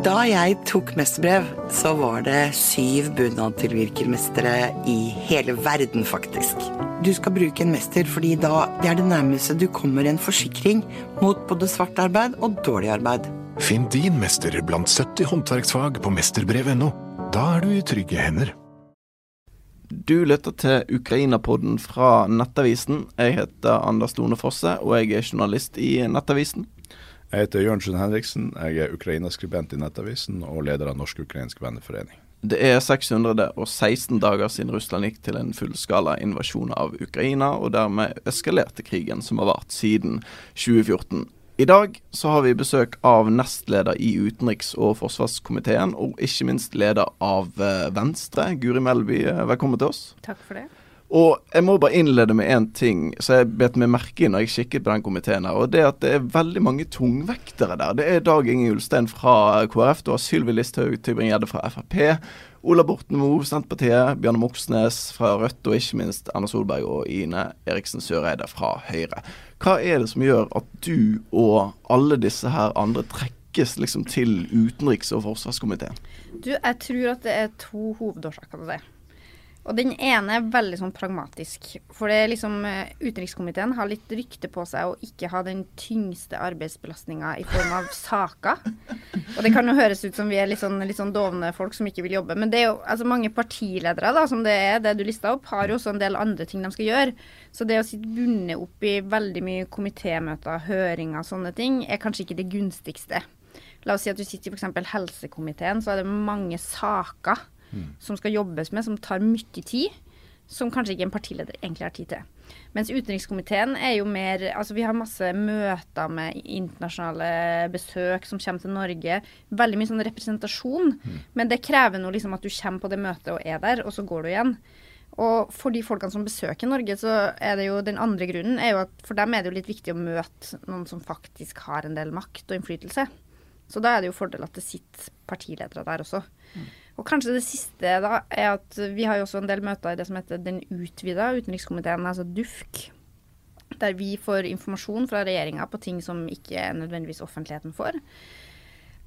Da jeg tok mesterbrev, så var det syv bunadtilvirkermestere i hele verden, faktisk. Du skal bruke en mester fordi da det er det nærmeste du kommer en forsikring mot både svart arbeid og dårlig arbeid. Finn din mester blant 70 håndverksfag på mesterbrev.no. Da er du i trygge hender. Du lytter til Ukraina-podden fra Nettavisen. Jeg heter Anders Lone Fosse, og jeg er journalist i Nettavisen. Jeg heter Jørnsen Henriksen. Jeg er Ukraina-skribent i Nettavisen og leder av Norsk-ukrainsk venneforening. Det er 616 dager siden Russland gikk til en fullskala invasjon av Ukraina, og dermed eskalerte krigen som har vart siden 2014. I dag så har vi besøk av nestleder i utenriks- og forsvarskomiteen, og ikke minst leder av eh, Venstre, Guri Melby. Eh, velkommen til oss. Takk for det. Og jeg må bare innlede med én ting så jeg bet meg merke i når jeg kikket på den komiteen. her, og Det er at det er veldig mange tungvektere der. Det er Dag Inge Ulstein fra KrF, du har Sylvi Listhaug Tybring-Gjedde fra Frp, Ola Borten Moe, Senterpartiet, Bjørne Moxnes fra Rødt, og ikke minst Erna Solberg og Ine Eriksen Søreide fra Høyre. Hva er det som gjør at du og alle disse her andre trekkes liksom til utenriks- og forsvarskomiteen? Du, jeg tror at det er to hovedårsaker til det. Og den ene er veldig sånn pragmatisk. For det er liksom uh, utenrikskomiteen har litt rykte på seg å ikke ha den tyngste arbeidsbelastninga i form av saker. Og det kan jo høres ut som vi er litt sånn, litt sånn dovne folk som ikke vil jobbe. Men det er jo altså mange partiledere, da, som det er det du lista opp, har jo også en del andre ting de skal gjøre. Så det å sitte bundet opp i veldig mye komitémøter, høringer, sånne ting, er kanskje ikke det gunstigste. La oss si at du sitter i f.eks. helsekomiteen, så er det mange saker mm. som skal jobbes med, som tar mye tid. Som kanskje ikke en partileder egentlig har tid til. Mens utenrikskomiteen er jo mer Altså vi har masse møter med internasjonale besøk som kommer til Norge. Veldig mye sånn representasjon. Mm. Men det krever nå liksom at du kommer på det møtet og er der, og så går du igjen. Og for de folkene som besøker Norge, så er det jo den andre grunnen er jo at for dem er det jo litt viktig å møte noen som faktisk har en del makt og innflytelse. Så da er det jo fordel at det sitter partiledere der også. Mm. Og kanskje det siste da, er at vi har jo også en del møter i det som heter den utvida utenrikskomiteen, altså DUFK. Der vi får informasjon fra regjeringa på ting som ikke nødvendigvis offentligheten får.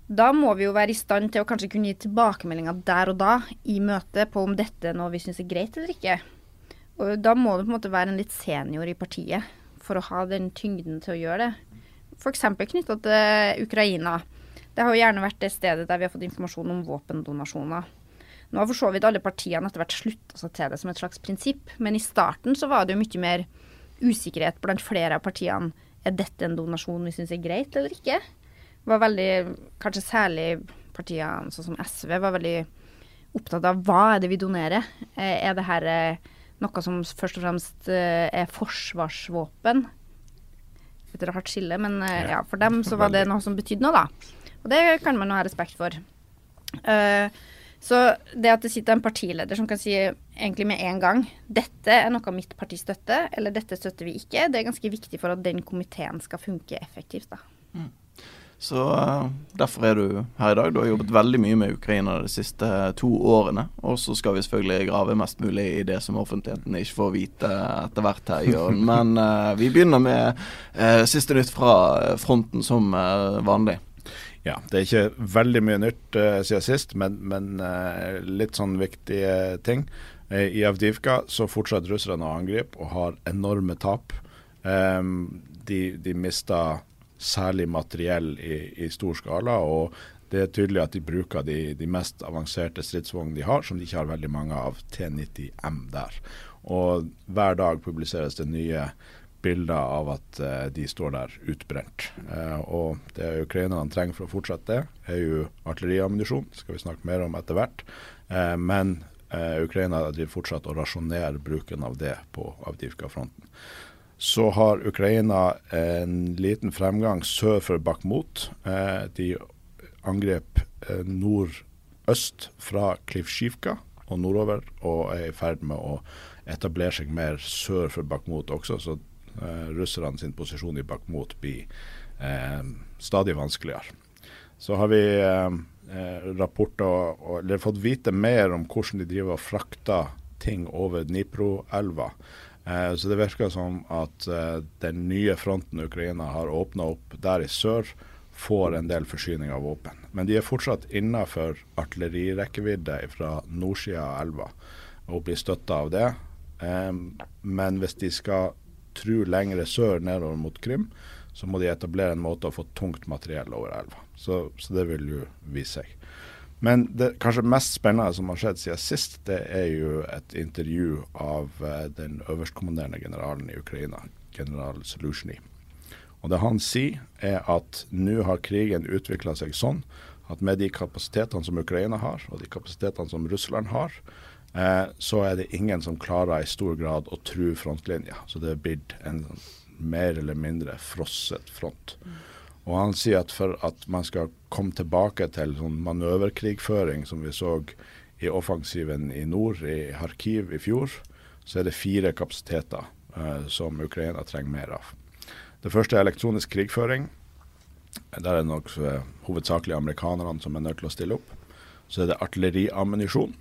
Da må vi jo være i stand til å kanskje kunne gi tilbakemeldinger der og da i møtet på om dette er noe vi syns er greit eller ikke. Og da må du på en måte være en litt senior i partiet for å ha den tyngden til å gjøre det. F.eks. knytta til Ukraina. Det har jo gjerne vært det stedet der vi har fått informasjon om våpendonasjoner. Nå har for så vidt alle partiene etter hvert slutta seg til det som et slags prinsipp, men i starten så var det jo mye mer usikkerhet blant flere av partiene. Er dette en donasjon vi syns er greit eller ikke? Var veldig, Kanskje særlig partiene sånn som SV var veldig opptatt av hva er det vi donerer. Eh, er det her eh, noe som først og fremst eh, er forsvarsvåpen? Et rart skille, men ja, for dem så var det noe som betydde noe, da. Og det kan man jo ha respekt for. Uh, så det at det sitter en partileder som kan si egentlig med en gang dette er noe mitt parti støtter, eller dette støtter vi ikke, det er ganske viktig for at den komiteen skal funke effektivt. da. Mm. Så uh, derfor er du her i dag. Du har jobbet veldig mye med Ukraina de siste to årene. Og så skal vi selvfølgelig grave mest mulig i det som offentligheten ikke får vite etter hvert her, Jørn. Men uh, vi begynner med uh, siste nytt fra fronten som vanlig. Ja, det er ikke veldig mye nytt uh, siden sist, men, men uh, litt sånn viktige ting. Uh, I Avdivka så fortsetter russerne å angripe og har enorme tap. Um, de, de mista særlig materiell i, i, stor skala. og det er tydelig at de bruker de, de mest avanserte stridsvognene de har, som de ikke har veldig mange av, T90M der. Og hver dag publiseres det nye bilder av at uh, de står der utbrent. Uh, og det ukrainerne trenger for å fortsette det, er jo artilleriammunisjon. Det skal vi snakke mer om etter hvert. Uh, men Ukraina driver fortsatt å rasjonere bruken av det på Avdivka-fronten. Så har Ukraina en liten fremgang sør for Bakhmut. de angrep nordøst fra Klivskivka og nordover, og er i ferd med å etablere seg mer sør for Bakhmut også. så eh, russerne sin posisjon i Bakhmut blir eh, stadig vanskeligere. Så har vi eh, eh, rapporter og, eller fått vite mer om hvordan de driver og frakter ting over Dnipro-elva. Eh, så det virker som at eh, den nye fronten Ukraina har åpna opp der i sør får en del forsyning av våpen. Men de er fortsatt innafor artillerirekkevidde fra nordsida av elva og blir støtta av det. Um, men hvis de skal true lengre sør nedover mot Krim, så må de etablere en måte å få tungt materiell over elva. Så, så det vil jo vise seg. Men det kanskje mest spennende som har skjedd siden sist, det er jo et intervju av uh, den øverstkommanderende generalen i Ukraina, general Solutiony. Og Det han sier, er at nå har krigen utvikla seg sånn at med de kapasitetene som Ukraina har, og de kapasitetene som Russland har, eh, så er det ingen som klarer i stor grad å true frontlinja. Så det blitt en mer eller mindre frosset front. Mm. Og han sier at for at man skal komme tilbake til sånn manøverkrigføring som vi så i offensiven i nord, i Kharkiv i fjor, så er det fire kapasiteter eh, som Ukraina trenger mer av. Det første er elektronisk krigføring. Der er det nok eh, hovedsakelig amerikanerne som er nødt til å stille opp. Så er det artilleriammunisjon,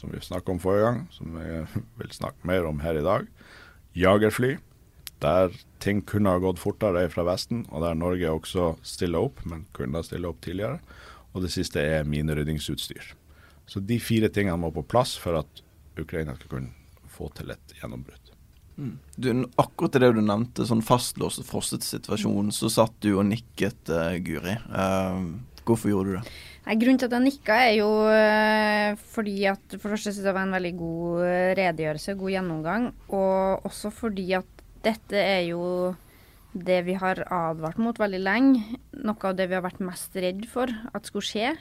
som vi snakket om forrige gang, som vi vil snakke mer om her i dag. Jagerfly, der ting kunne ha gått fortere fra Vesten, og der Norge også stiller opp, men kunne ha stille opp tidligere. Og det siste er mineryddingsutstyr. Så de fire tingene må på plass for at Ukraina skal kunne få til et gjennombrudd. Mm. Du, akkurat det du nevnte, sånn fastlåst frosset situasjon, så satt du og nikket, uh, Guri. Uh, hvorfor gjorde du det? Nei, grunnen til at jeg nikka, er jo uh, fordi at for det første syns jeg det var en veldig god redegjørelse, god gjennomgang. Og også fordi at dette er jo det vi har advart mot veldig lenge. Noe av det vi har vært mest redd for at skulle skje.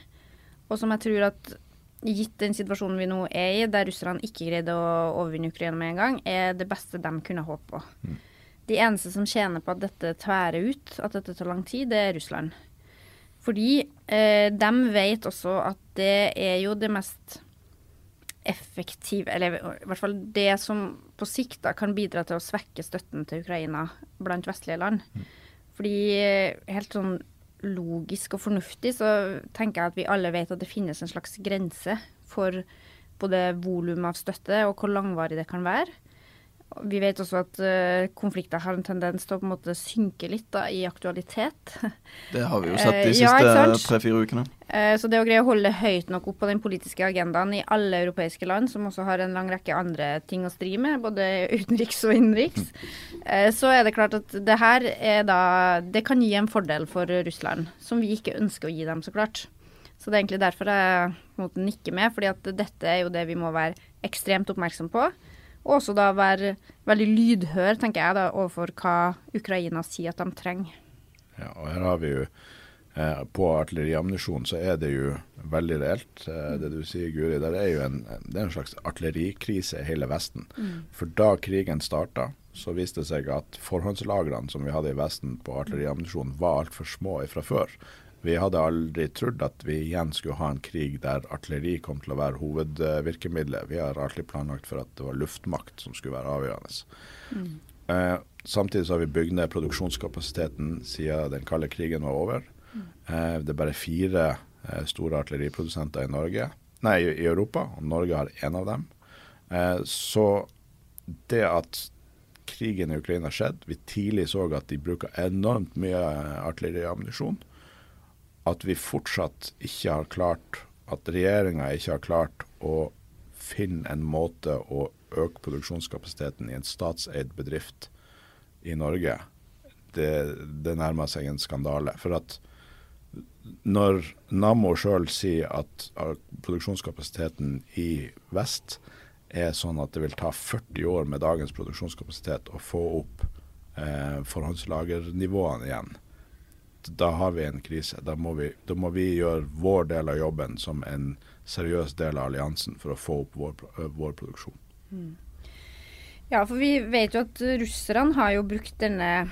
Og som jeg tror at gitt den situasjonen vi nå er i, der russerne ikke greide å overvinne Ukraina med en gang, er det beste de kunne håpe på. Mm. De eneste som tjener på at dette tværer ut, at dette tar lang tid, det er Russland. Fordi eh, de vet også at det er jo det mest effektive Eller i hvert fall det som på sikt da kan bidra til å svekke støtten til Ukraina blant vestlige land. Mm. Fordi eh, helt sånn logisk og fornuftig, så tenker jeg at vi alle vet at det finnes en slags grense for både volum av støtte og hvor langvarig det kan være. Vi vet også at uh, konflikter har en tendens til å på en måte synke litt da, i aktualitet. Det har vi jo sett de uh, siste ja, tre-fire ukene. Uh, så det å greie å holde høyt nok opp på den politiske agendaen i alle europeiske land, som også har en lang rekke andre ting å stri med, både utenriks og innenriks, så er det klart at det her er da Det kan gi en fordel for Russland, som vi ikke ønsker å gi dem, så klart. Så det er egentlig derfor jeg på en måte nikker med, fordi at dette er jo det vi må være ekstremt oppmerksom på. Og også da være veldig lydhør, tenker jeg, da, overfor hva Ukraina sier at de trenger. Ja, og her har vi jo eh, På artilleriammunisjon så er det jo veldig reelt, eh, det du sier, Guri. Det er jo en, det er en slags artillerikrise i hele Vesten. Mm. For da krigen starta, så viste det seg at forhåndslagrene som vi hadde i Vesten på artilleriammunisjon, var altfor små fra før. Vi hadde aldri trodd at vi igjen skulle ha en krig der artilleri kom til å være hovedvirkemidlet. Vi har alltid planlagt for at det var luftmakt som skulle være avgjørende. Mm. Eh, samtidig så har vi bygd ned produksjonskapasiteten siden den kalde krigen var over. Mm. Eh, det er bare fire eh, store artilleriprodusenter i Norge, nei, i Europa, og Norge har én av dem. Eh, så det at krigen i Ukraina skjedde, vi tidlig så at de bruker enormt mye artilleriammunisjon at vi fortsatt ikke har klart, at regjeringa ikke har klart å finne en måte å øke produksjonskapasiteten i en statseid bedrift i Norge, det, det nærmer seg en skandale. For at når Nammo sjøl sier at produksjonskapasiteten i vest er sånn at det vil ta 40 år med dagens produksjonskapasitet å få opp eh, forhåndslagernivåene igjen, da har vi en krise. Da må vi, da må vi, gjøre vår del av jobben som en seriøs del av alliansen for å få opp vår, vår produksjon. Mm. Ja, for vi vet jo at russerne har jo brukt denne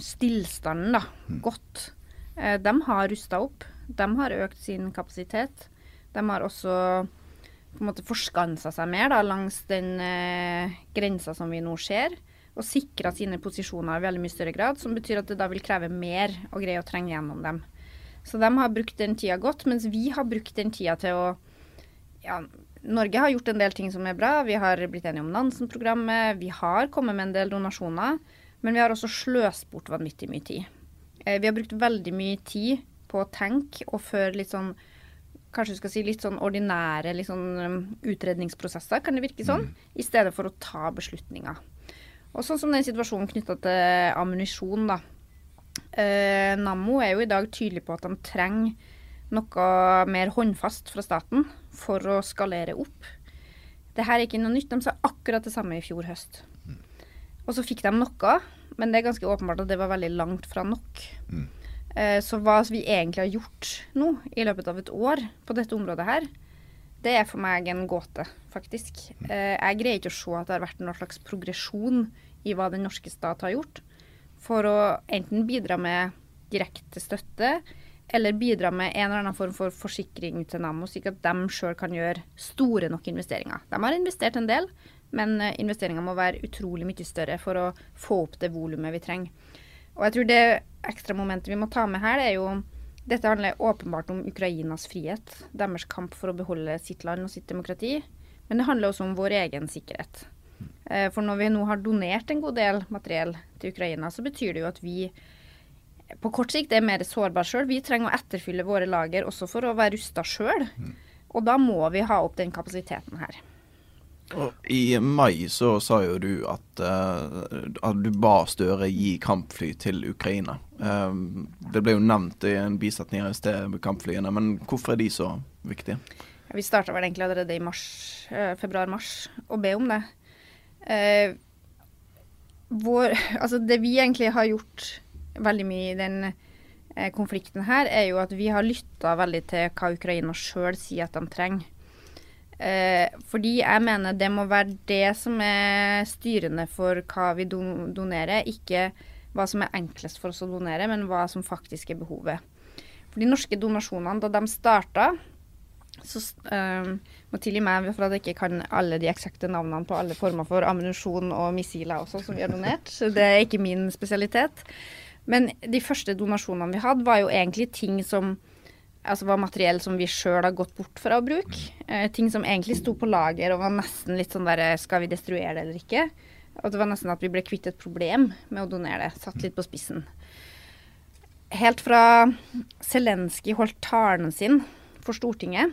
stillstanden da, mm. godt. Eh, de har rusta opp. De har økt sin kapasitet. De har også på en måte forskansa seg mer da, langs den eh, grensa som vi nå ser og sikra sine posisjoner i veldig mye større grad, som betyr at det da vil kreve mer å greie å trenge gjennom dem. Så de har brukt den tida godt, mens vi har brukt den tida til å ja, Norge har gjort en del ting som er bra. Vi har blitt enige om Nansen-programmet. Vi har kommet med en del donasjoner. Men vi har også sløst bort vanvittig mye tid. Eh, vi har brukt veldig mye tid på å tenke og føre litt sånn kanskje du skal si litt sånn ordinære litt sånn um, utredningsprosesser, kan det virke sånn, mm. i stedet for å ta beslutninger. Og sånn som den situasjonen knytta til ammunisjon, da. Eh, Nammo er jo i dag tydelig på at de trenger noe mer håndfast fra staten for å skalere opp. Det her er ikke noe nytt. De sa akkurat det samme i fjor høst. Mm. Og så fikk de noe, men det er ganske åpenbart at det var veldig langt fra nok. Mm. Eh, så hva vi egentlig har gjort nå i løpet av et år på dette området her, det er for meg en gåte, faktisk. Eh, jeg greier ikke å se at det har vært noen slags progresjon i hva den norske stat har gjort, for å enten bidra med direkte støtte, eller bidra med en eller annen form for forsikring til Nammo, slik at de sjøl kan gjøre store nok investeringer. De har investert en del, men eh, investeringa må være utrolig mye større for å få opp det volumet vi trenger. Og jeg tror det ekstra momentet vi må ta med her, det er jo Dette handler åpenbart om Ukrainas frihet, deres kamp for å beholde sitt land og sitt demokrati. Men det handler også om vår egen sikkerhet. Eh, for når vi nå har donert en god del materiell til Ukraina, så betyr det jo at vi på kort sikt er mer sårbare sjøl. Vi trenger å etterfylle våre lager også for å være rusta sjøl. Mm. Og da må vi ha opp den kapasiteten her. I mai så sa jo du at, uh, at du ba Støre gi kampfly til Ukraina. Um, det ble jo nevnt i en bisetning her i sted med kampflyene, men hvorfor er de så viktige? Vi starta vel egentlig allerede i uh, februar-mars å be om det. Vår, altså det vi egentlig har gjort veldig mye i den konflikten her, er jo at vi har lytta veldig til hva Ukraina sjøl sier at de trenger. Eh, fordi jeg mener det må være det som er styrende for hva vi donerer, ikke hva som er enklest for oss å donere, men hva som faktisk er behovet. For de norske donasjonene, da de starta, så uh, må tilgi meg for at jeg ikke kan alle de eksakte navnene på alle former for ammunisjon og missiler også, som vi har donert. Det er ikke min spesialitet. Men de første donasjonene vi hadde, var jo egentlig ting som altså var materiell som vi sjøl har gått bort fra å bruke. Eh, ting som egentlig sto på lager og var nesten litt sånn derre Skal vi destruere det eller ikke? Og det var nesten at vi ble kvitt et problem med å donere det. Satt litt på spissen. Helt fra Zelenskyj holdt talen sin for Stortinget,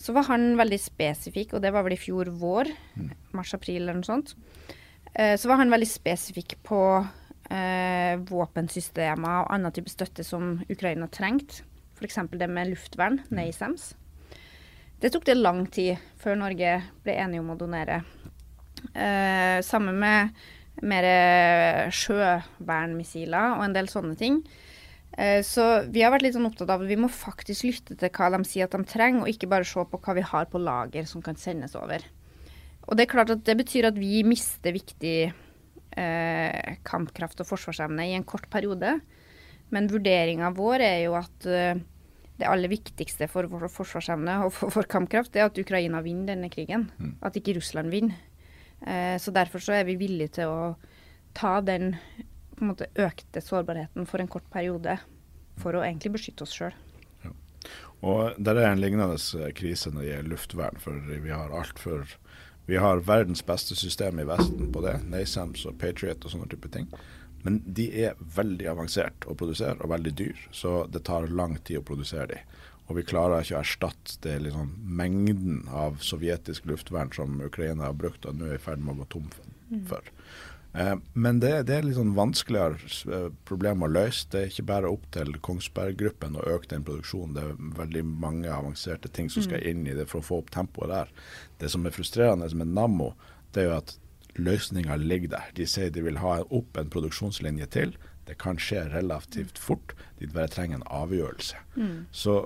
så var han veldig spesifikk, og det var vel i fjor vår, mars-april eller noe sånt. Eh, så var han veldig spesifikk på eh, våpensystemer og annen type støtte som Ukraina trengte f.eks. det med luftvern. NASAMS. Det tok det lang tid før Norge ble enige om å donere. Eh, sammen med mer sjøvernmissiler og en del sånne ting. Eh, så vi har vært litt sånn opptatt av at vi må faktisk lytte til hva de sier at de trenger, og ikke bare se på hva vi har på lager som kan sendes over. Og det er klart at det betyr at vi mister viktig eh, kampkraft og forsvarsevne i en kort periode. Men vurderinga vår er jo at uh, det aller viktigste for vår forsvarsevne og for vår kampkraft, er at Ukraina vinner denne krigen. Mm. At ikke Russland vinner. Uh, så derfor så er vi villige til å ta den måte økte sårbarheten for en kort periode for å egentlig beskytte oss sjøl. Ja. Og Der er en lignende eh, krise når det gjelder luftvern. For vi har alt for Vi har verdens beste system i Vesten på det. NASAMS og Patriot og sånne type ting. Men de er veldig avansert å produsere og veldig dyr, så det tar lang tid å produsere de. Og vi klarer ikke å erstatte det liksom, mengden av sovjetisk luftvern som Ukraina har brukt og nå er i ferd med å gå tom for. Eh, men det, det, er litt sånn vanskeligere eh, problem å løse. Det er ikke bare opp til Kongsberg Gruppen å øke den produksjonen. Det er veldig mange avanserte ting som skal mm. inn i det for å få opp tempoet der. Det som er frustrerende med Nammo, det er jo at løsninga ligger der. De sier de vil ha opp en produksjonslinje til. Det kan skje relativt fort. De bare trenger en avgjørelse. Mm. Så,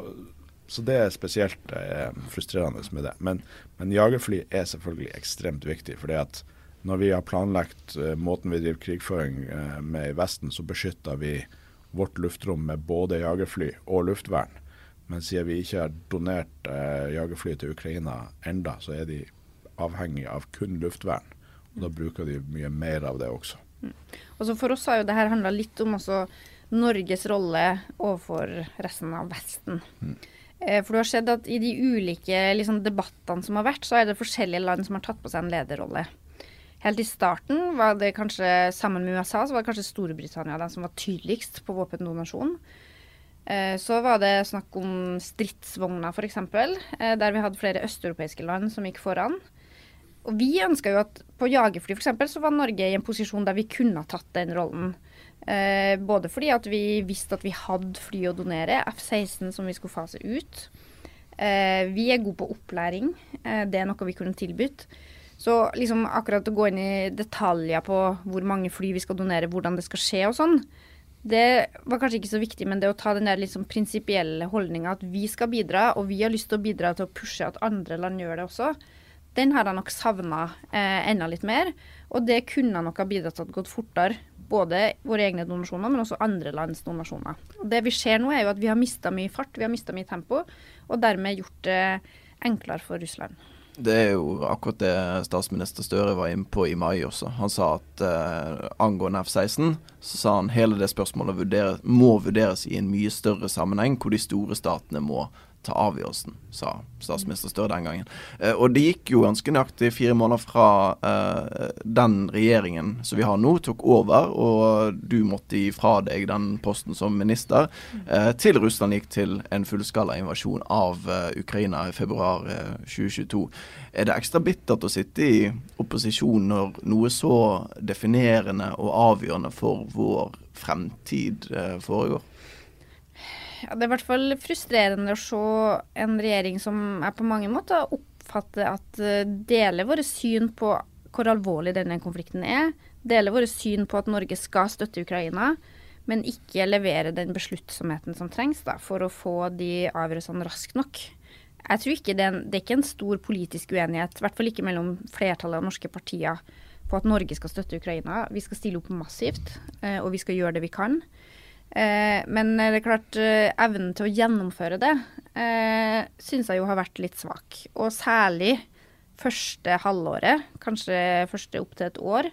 så, det er spesielt eh, frustrerende med det. Men, men, jagerfly er selvfølgelig ekstremt viktig. fordi at når vi har planlagt eh, måten vi driver krigføring eh, med i Vesten, så beskytter vi vårt luftrom med både jagerfly og luftvern. Men siden vi ikke har donert eh, jagerfly til Ukraina enda, så er de avhengig av kun luftvern. Og da bruker de mye mer av det også. Mm. Og så For oss har jo det her handla litt om Norges rolle overfor resten av Vesten. Mm. Eh, for du har sett at i de ulike liksom, debattene som har vært, så er det forskjellige land som har tatt på seg en lederrolle. Helt i starten var det kanskje, sammen med USA, så var det kanskje Storbritannia den som var tydeligst på våpendonasjon. Eh, så var det snakk om stridsvogner, f.eks., eh, der vi hadde flere østeuropeiske land som gikk foran. Og vi ønska jo at på jagerfly f.eks. så var Norge i en posisjon der vi kunne ha tatt den rollen. Eh, både fordi at vi visste at vi hadde fly å donere, F-16 som vi skulle fase ut. Eh, vi er gode på opplæring. Eh, det er noe vi kunne tilbudt. Så liksom akkurat å gå inn i detaljer på hvor mange fly vi skal donere, hvordan det skal skje og sånn, det var kanskje ikke så viktig, men det å ta den der liksom prinsipielle holdninga at vi skal bidra, og vi har lyst til å bidra til å pushe at andre land gjør det også, den har jeg nok savna eh, enda litt mer. Og det kunne nok ha bidratt til at det gått fortere. Både våre egne donasjoner, men også andre lands donasjoner. Og det vi ser nå, er jo at vi har mista mye fart, vi har mista mye tempo, og dermed gjort det enklere for Russland. Det er jo akkurat det statsminister Støre var inne på i mai også. Han sa at eh, angående F-16, så sa han hele det spørsmålet vurderes, må vurderes i en mye større sammenheng, hvor de store statene må ta avgjørelsen, sa statsminister Støre den gangen. Eh, og det gikk jo ganske nøyaktig fire måneder fra eh, den regjeringen som vi har nå, tok over, og du måtte gi fra deg den posten som minister, eh, til Russland gikk til en fullskala invasjon av Ukraina i februar 2022. Eh, er det ekstra bittert å sitte i opposisjon når noe så definerende og avgjørende for vår fremtid foregår? Det er i hvert fall frustrerende å se en regjering som er på mange måter oppfatter at uh, deler våre syn på hvor alvorlig denne konflikten er, deler våre syn på at Norge skal støtte Ukraina, men ikke levere den besluttsomheten som trengs da, for å få de avgjørelsene raskt nok. Jeg tror ikke det er, en, det er ikke en stor politisk uenighet, i hvert fall ikke mellom flertallet av norske partier, på at Norge skal støtte Ukraina. Vi skal stille opp massivt, uh, og vi skal gjøre det vi kan. Eh, men det er klart, eh, evnen til å gjennomføre det eh, syns jeg jo har vært litt svak. Og særlig første halvåret, kanskje første opp til et år.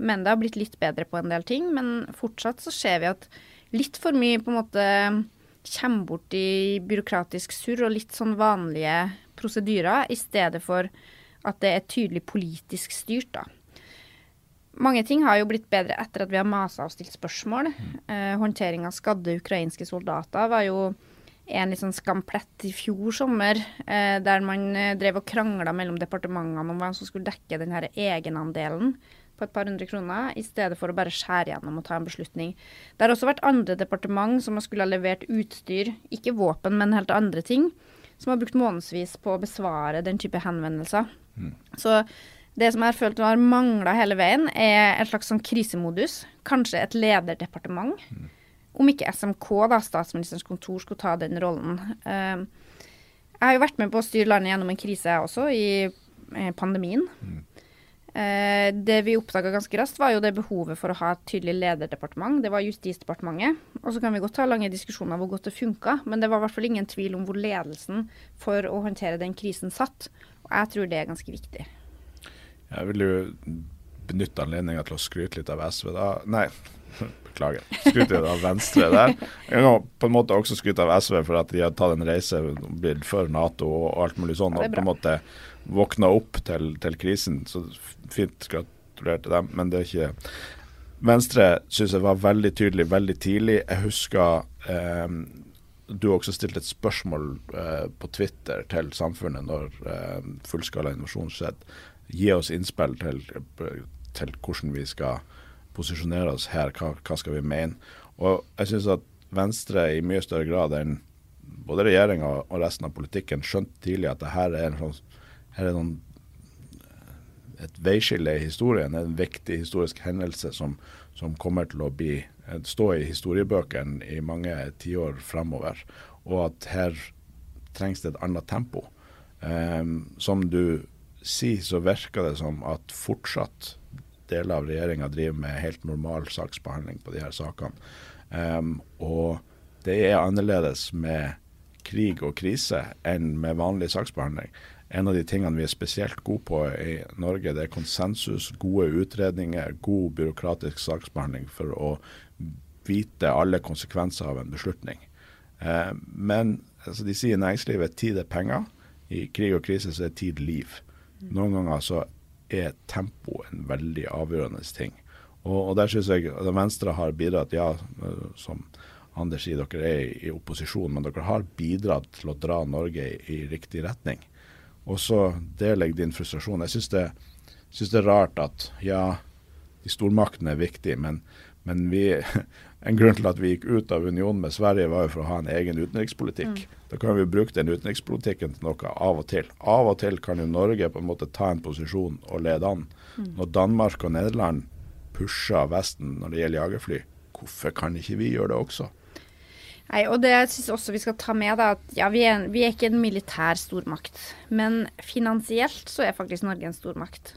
Men det har blitt litt bedre på en del ting. Men fortsatt så ser vi at litt for mye på en måte kommer bort i byråkratisk surr og litt sånn vanlige prosedyrer, i stedet for at det er tydelig politisk styrt, da mange ting har jo blitt bedre etter at vi har masa og stilt spørsmål. Eh, håndtering av skadde ukrainske soldater var jo en litt sånn skamplett i fjor sommer, eh, der man eh, drev og krangla mellom departementene om hvem som skulle dekke den her egenandelen på et par hundre kroner, i stedet for å bare skjære gjennom og ta en beslutning. Det har også vært andre departement som har skulle ha levert utstyr, ikke våpen, men helt andre ting, som har brukt månedsvis på å besvare den type henvendelser. Mm. Så det som jeg har følt har mangla hele veien, er en slags sånn krisemodus. Kanskje et lederdepartement. Mm. Om ikke SMK, da, statsministerens kontor, skulle ta den rollen. Uh, jeg har jo vært med på å styre landet gjennom en krise, jeg også, i eh, pandemien. Mm. Det vi oppdaga ganske raskt, var jo det behovet for å ha et tydelig lederdepartement. Det var Justisdepartementet. Og så kan vi godt ha lange diskusjoner om hvor godt det funka, men det var i hvert fall ingen tvil om hvor ledelsen for å håndtere den krisen satt. Og jeg tror det er ganske viktig. Jeg vil jo benytte anledninga til å skryte litt av SV. da. Nei, beklager. Skryte litt av Venstre der. Jeg kan på en måte også skryte av SV for at de har tatt en reise for Nato og alt mulig sånn. Og på en måte våkna opp til, til krisen. Så fint gratulerer til dem. Men det er ikke Venstre syns jeg var veldig tydelig veldig tidlig. Jeg husker eh, du også stilte et spørsmål eh, på Twitter til samfunnet når eh, fullskala invasjon skjedde gi oss innspill til, til, hvordan vi skal posisjonere oss her, hva, hva skal vi mene. Og jeg syns at Venstre i mye større grad enn både regjeringa og resten av politikken skjønte tidlig at det her er, en sånn, her er noen, et veiskille i historien, en viktig historisk hendelse som, som kommer til å bli, stå i historiebøkene i mange tiår fremover. Og at her trengs det et annet tempo. Um, som du si, så virker det som at fortsatt deler av regjeringa driver med helt normal saksbehandling på de her sakene. Um, og det er annerledes med krig og krise enn med vanlig saksbehandling. En av de tingene vi er spesielt gode på i Norge, det er konsensus, gode utredninger, god byråkratisk saksbehandling for å vite alle konsekvenser av en beslutning. Eh, men altså, de sier næringslivet tid er penger. I krig og krise så er tid liv. Noen ganger så er tempo en veldig avgjørende ting. Og, og der syns jeg at Venstre har bidratt, ja, som Anders sier, dere er i, opposisjon, men dere har bidratt til å dra Norge i, i riktig retning. Og så deler jeg din frustrasjon. Jeg syns det, synes det er rart at ja, de stormaktene er viktige, men, men vi, en grunn til at vi gikk ut av unionen med Sverige, var jo for å ha en egen utenrikspolitikk. Mm. Da kan vi bruke den utenrikspolitikken til noe av og til. Av og til kan jo Norge på en måte ta en posisjon og lede an. Mm. Når Danmark og Nederland pusher Vesten når det gjelder jagerfly, hvorfor kan ikke vi gjøre det også? Nei, og det syns også vi skal ta med, da, at ja, vi er, vi er, ikke en militær stormakt. Men finansielt så er faktisk Norge en stormakt.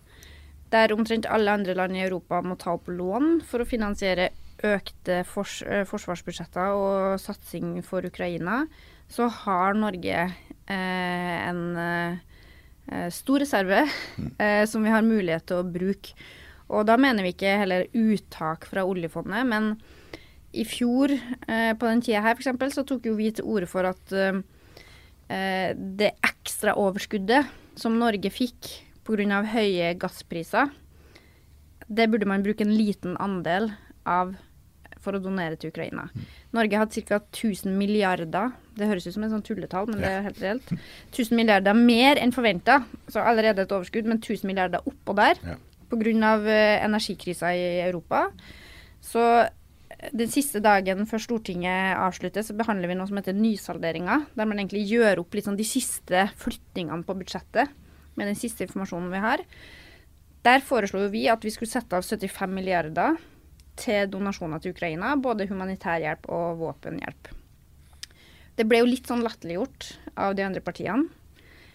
Der omtrent alle andre land i Europa må ta opp lån for å finansiere økte fors forsvarsbudsjetter og satsing for Ukraina, så har Norge eh, en eh, stor reserve mm. eh, som vi har mulighet til å bruke. Og da mener vi ikke heller uttak fra oljefondet, men i fjor eh, på den tida her f.eks. så tok jo vi til orde for at eh, eh det ekstra overskuddet som Norge fikk pga. høye gasspriser, det burde man bruke en liten andel av for å donere til Ukraina. Mm. Norge hatt ca. 1000 milliarder, det høres ut som en sånn tulletall, men det er helt reelt. 1000 milliarder mer enn forventa, så allerede et overskudd, men 1000 milliarder oppå der ja. pga. Eh, energikrisa i Europa. Så den siste dagen før Stortinget avslutter, så behandler vi noe som heter nysalderinga. Der man egentlig gjør opp litt sånn de siste flyttingene på budsjettet med den siste informasjonen vi har. Der foreslo vi at vi skulle sette av 75 milliarder til donasjoner til Ukraina. Både humanitær hjelp og våpenhjelp. Det ble jo litt sånn latterliggjort av de andre partiene.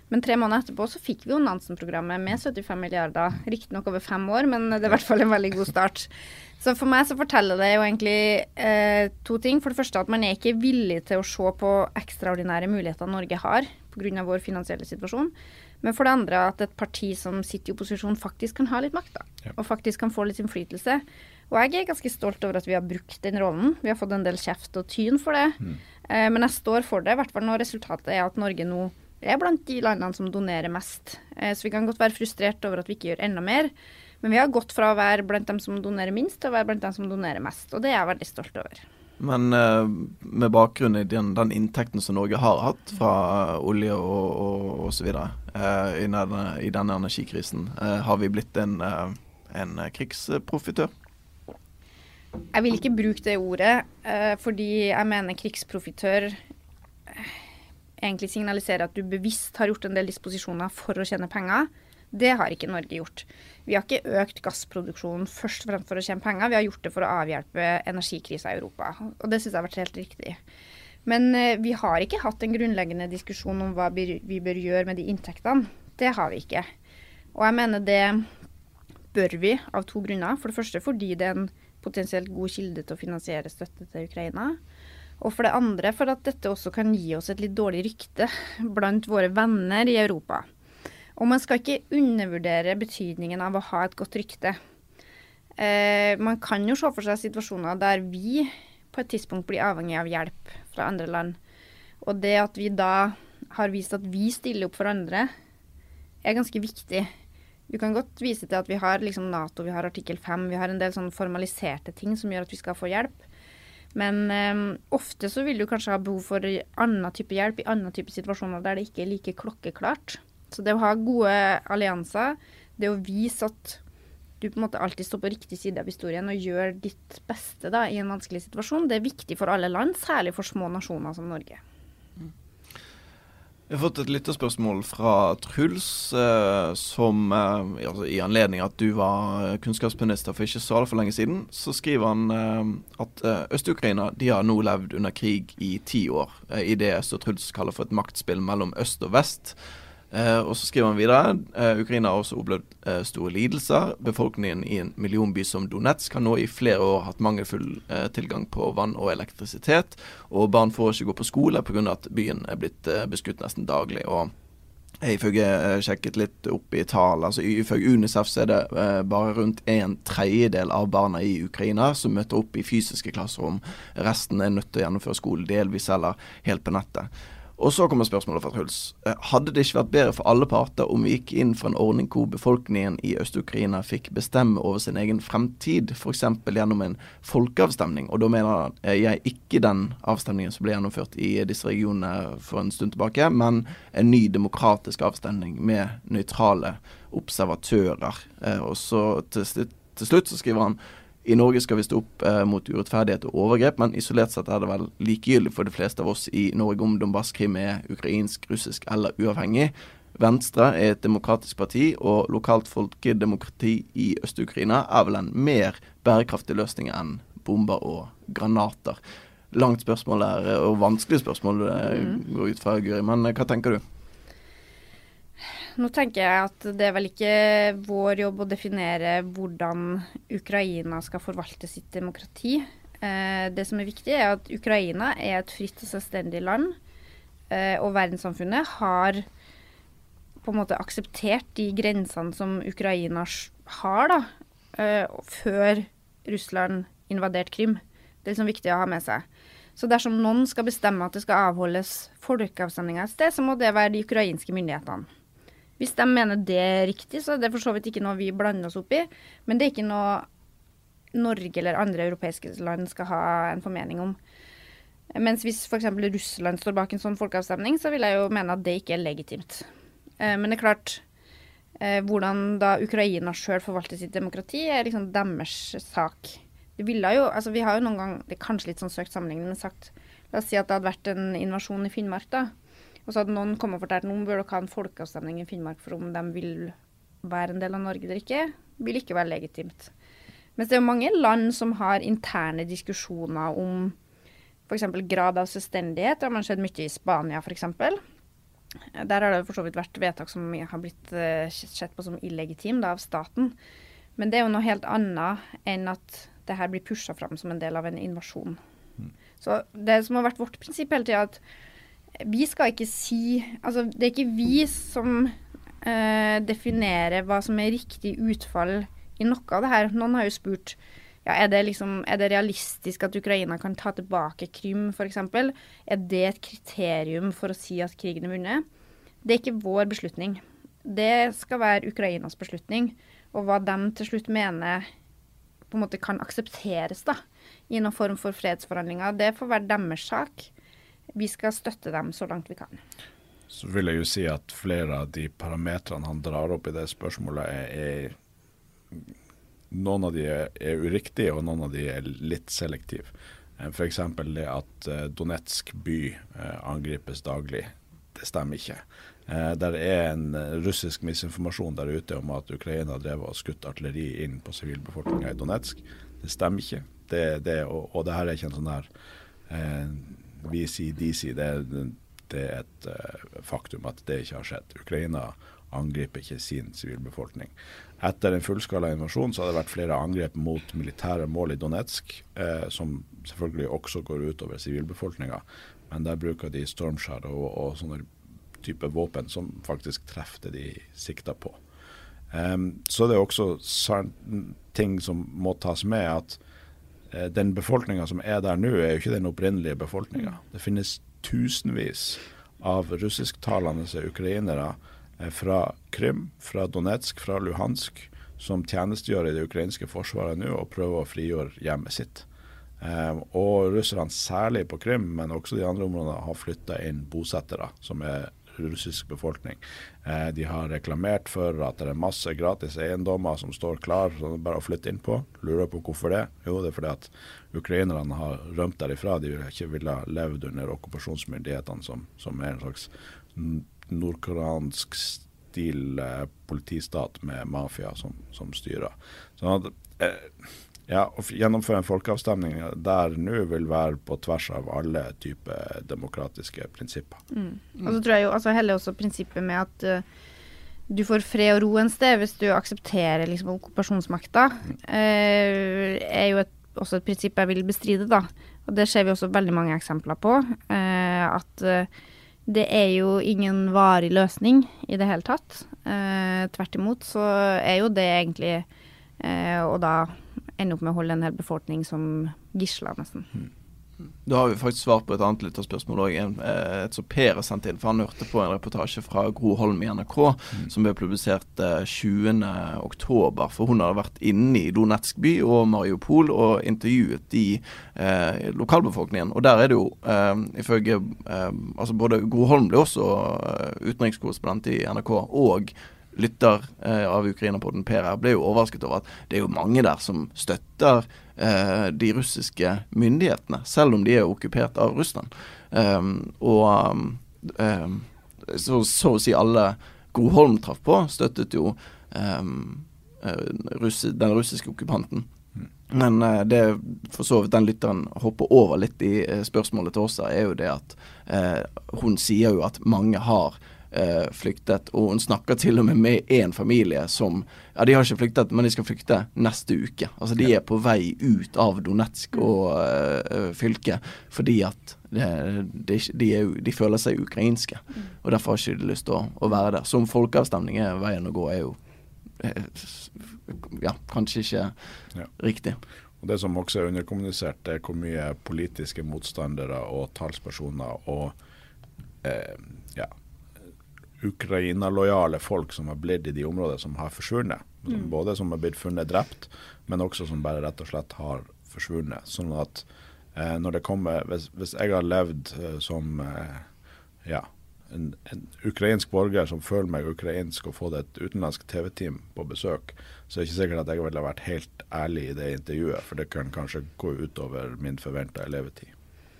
Men tre måneder etterpå så fikk vi jo Nansen-programmet med 75 milliarder. Riktignok over fem år, men det er i hvert fall en veldig god start. Så for meg så forteller det jo egentlig eh, to ting. For det første at man er ikke villig til å se på ekstraordinære muligheter Norge har pga. vår finansielle situasjon. Men for det andre at et parti som sitter i opposisjon, faktisk kan ha litt makt. da. Og faktisk kan få litt innflytelse. Og jeg er ganske stolt over at vi har brukt den rollen. Vi har fått en del kjeft og tyn for det. Mm. Eh, men jeg står for det, i hvert fall når resultatet er at Norge nå er blant de landene som donerer mest. Eh, så vi kan godt være frustrert over at vi ikke gjør enda mer. Men vi har gått fra å være blant dem som donerer minst, til å være blant dem som donerer mest. Og det er jeg veldig stolt over. Men uh, med bakgrunn i den, den, inntekten som Norge har hatt fra uh, olje og, og videre Uh, i, denne, i denne energikrisen, uh, har vi blitt en, en krigsprofitør? Jeg vil ikke bruke det ordet, fordi jeg mener krigsprofitør egentlig signaliserer at du bevisst har gjort en del disposisjoner for å tjene penger. Det har ikke Norge gjort. Vi har ikke økt gassproduksjonen først og fremst for å tjene penger, vi har gjort det for å avhjelpe energikrisa i Europa. Og det syns jeg har vært helt riktig. Men eh, vi har ikke hatt en grunnleggende diskusjon om hva vi bør gjøre med de inntektene. Det har vi ikke. Og jeg mener det bør vi av to grunner. For det første fordi det er en potensielt god kilde til å finansiere støtte til Ukraina. Og for det andre for at dette også kan gi oss et litt dårlig rykte blant våre venner i Europa. Og man skal ikke undervurdere betydningen av å ha et godt rykte. Eh, man kan jo se for seg situasjoner der vi på et tidspunkt blir avhengig av hjelp fra andre land. Og det at vi da har vist at vi stiller opp for andre, er ganske viktig. Vi kan godt vise til at vi har liksom Nato, vi har artikkel 5, vi har en del sånn formaliserte ting som gjør at vi skal få hjelp. Men um, ofte så vil du kanskje ha behov for annen type hjelp i annen type situasjoner der det ikke er like klokkeklart. Så det å ha gode allianser, det å vise at du på en måte alltid står på riktig side av historien og gjør ditt beste da, i en vanskelig situasjon, det er viktig for alle land, særlig for små nasjoner som Norge. Vi har fått et lytterspørsmål fra Truls, eh, som eh, altså, i anledning at du var kunnskapsminister for ikke så altfor lenge siden, så skriver han eh, at eh, Øst-Ukraina de har nå levd under krig i ti år, eh, i det og Truls kaller for et maktspill mellom øst og vest. Eh, og så skriver han videre eh, Ukraina har også opplevd eh, store lidelser. Befolkningen i en millionby som Donetsk har nå i flere år hatt mangelfull eh, tilgang på vann og elektrisitet. Og barn får ikke gå på skole pga. at byen er blitt eh, beskutt nesten daglig. og Ifølge eh, sjekket litt opp i tall, altså ifølge Unicef så er det bare rundt en tredjedel av barna i Ukraina som møter opp i fysiske klasserom. Resten er nødt til å gjennomføre skole delvis eller helt på nettet. Og så kommer spørsmålet fra Truls. Eh, hadde det ikke vært bedre for alle parter om vi gikk inn for en ordning hvor befolkningen i Øst-Ukraina fikk bestemme over sin egen fremtid, f.eks. gjennom en folkeavstemning? Og da mener jeg ikke den avstemningen som ble gjennomført i disse regionene for en stund tilbake, men en ny demokratisk avstemning med nøytrale observatører. Eh, og så til, til slutt så skriver han i Norge skal vi stå opp eh, mot urettferdighet og overgrep, men isolert sett er det vel likegyldig for de fleste av oss i Norge om Donbas-Krim er ukrainsk, russisk eller uavhengig. Venstre er et demokratisk parti, og lokalt folkedemokrati i Øst-Ukraina er vel en mer bærekraftig løsning enn bomber og granater. Langt spørsmål er, og vanskelig spørsmål eh, mm. går ut fra, Guri, men eh, hva tenker du? Nå tenker jeg at det er vel ikke vår jobb å definere hvordan Ukraina skal forvalte sitt demokrati. Eh, det som er viktig, er at Ukraina er et fritt og selvstendig land. Eh, og verdenssamfunnet har på en måte akseptert de grensene som Ukraina har, da, eh, før Russland invaderte Krim. Det er liksom viktig å ha med seg. Så dersom noen skal bestemme at det skal avholdes folkeavstemninger et sted, så må det være de ukrainske myndighetene. Hvis de mener det er riktig, så er det for så vidt ikke noe vi blander oss opp i. Men det er ikke noe Norge eller andre europeiske land skal ha en formening om. Mens hvis f.eks. Russland står bak en sånn folkeavstemning, så vil jeg jo mene at det ikke er legitimt. Eh, men det er klart, eh, hvordan da Ukraina sjøl forvalter sitt demokrati, er liksom deres sak. Det ville jo, altså Vi har jo noen gang, det er kanskje litt sånn søkt sammenligning, men sagt La oss si at det hadde vært en invasjon i Finnmark, da. Og så hadde noen kommet og fortalt nå bør dere ha en folkeavstemning i Finnmark for om de vil være en del av Norge eller ikke, vil ikke være legitimt. Mens det er jo mange land som har interne diskusjoner om f.eks. grad av selvstendighet. Det har man sett mye i Spania f.eks. Der har det for så vidt vært vedtak som har blitt uh, sett på som illegitime av staten. Men det er jo noe helt annet enn at det her blir pusha fram som en del av en invasjon. Mm. Så det som har vært vårt prinsipp hele tida, at vi skal ikke si Altså, det er ikke vi som uh, definerer hva som er riktig utfall i noe av det her. Noen har jo spurt ja, er, det liksom, er det realistisk at Ukraina kan ta tilbake Krym, f.eks. Er det et kriterium for å si at krigen er vunnet? Det er ikke vår beslutning. Det skal være Ukrainas beslutning. Og hva de til slutt mener på en måte kan aksepteres da, i noen form for fredsforhandlinger, det får være deres sak vi skal støtte dem så langt vi kan. Så vil jeg jo si at flere av de parametrene han drar opp i det spørsmålet, er, er Noen av de er, uriktige, og noen av de er litt selektive. Eh, F.eks. det at eh, Donetsk by eh, angripes daglig. Det stemmer ikke. Der er en russisk misinformasjon der ute om at Ukraina drev og skutt artilleri inn på sivilbefolkninga i Donetsk. Det stemmer ikke. Det, det, og, og det her er ikke en sånn her eh, de. Det, det er et uh, faktum at det ikke har skjedd. Ukraina angriper ikke sin sivilbefolkning. Etter en fullskala invasjon så har det vært flere angrep mot militære mål i Donetsk, eh, som selvfølgelig også går utover sivilbefolkninga. Men der bruker de stormskjær og, og sånne type våpen som faktisk treffer det de sikter på. Um, så det er også ting som må tas med, at den befolkninga som er der nå, er jo ikke den opprinnelige befolkninga. Mm. Det finnes tusenvis av russisktalende ukrainere eh, fra Krim, fra Donetsk, fra Luhansk, som tjenestegjør i det ukrainske forsvaret nå og prøver å frigjøre hjemmet sitt. Um, og russerne, særlig på Krim, men også de andre områdene, har flytta inn bosettere som er russisk befolkning. Eh, de har reklamert for at det er masse gratis eiendommer som står klar som bare å flytte inn på. Lurer på hvorfor det? Jo, det er fordi at ukrainerne har rømt derifra. De vil ikke ville levd under okkupasjonsmyndighetene som, som er en slags nordkoreansk stil eh, politistat med mafia som, som styrer. Sånn at eh, ja, å gjennomføre en folkeavstemning der nå vil være på tvers av alle typer demokratiske prinsipper. Mm. Og så tror jeg jo altså heller også prinsippet med at uh, du får fred og ro en sted hvis du aksepterer liksom okkupasjonsmakta, uh, er jo et, også et prinsipp jeg vil bestride, da. Og det ser vi også veldig mange eksempler på. Uh, at det er jo ingen varig løsning i det hele tatt. tvert imot så er jo det egentlig Og da ende opp med å holde en hel befolkning som gisler, nesten. Mm. Da har vi faktisk svart på et annet lytterspørsmål òg. Eh, et som Per har sendt inn. For han hørte på en reportasje fra Gro Holm i NRK mm. som ble publisert 20.10. Eh, for hun hadde vært inne i Donetsk by og Mariupol og intervjuet de eh, lokalbefolkningen. Og der er det jo, eh, ifølge eh, altså Både Gro Holm ble også eh, utenrikskorrespondent i NRK, og lytter eh, av Ukraina-podden Per her, ble jo overrasket over at det er jo mange der som støtter eh, de russiske myndighetene, selv om de er okkupert av Russland. Um, og um, så, så, å si alle Gro Holm traff på, støttet jo um, russi, den russiske okkupanten. Men uh, det for så vidt den lytteren hopper over litt i uh, spørsmålet til oss, er jo det at uh, hun sier jo at mange har eh, flyktet. Og hun snakker til og med med én familie som Ja, de har ikke flyktet, men de skal flykte neste uke. Altså de er på vei ut av Donetsk mm. og eh, fylket fordi at det, de, de, er, de, føler seg ukrainske. Mm. Og derfor har ikke de lyst til å, å være der. Som folkeavstemning er veien å gå, er jo eh, ja, kanskje ikke ja. riktig. Og Det som også er underkommunisert, er hvor mye politiske motstandere og talspersoner og eh, Ukraina-lojale folk som har blitt i de områdene som har forsvunnet. Mm. Både som har blitt funnet drept, men også som bare rett og slett har forsvunnet. Sånn at eh, når det kommer Hvis, hvis jeg har levd eh, som eh, ja, en, en, ukrainsk borger som føler meg ukrainsk og fått et utenlandsk TV-team på besøk, så er det ikke sikkert at jeg ville vært helt ærlig i det intervjuet, for det kan kanskje gå utover min forventa levetid.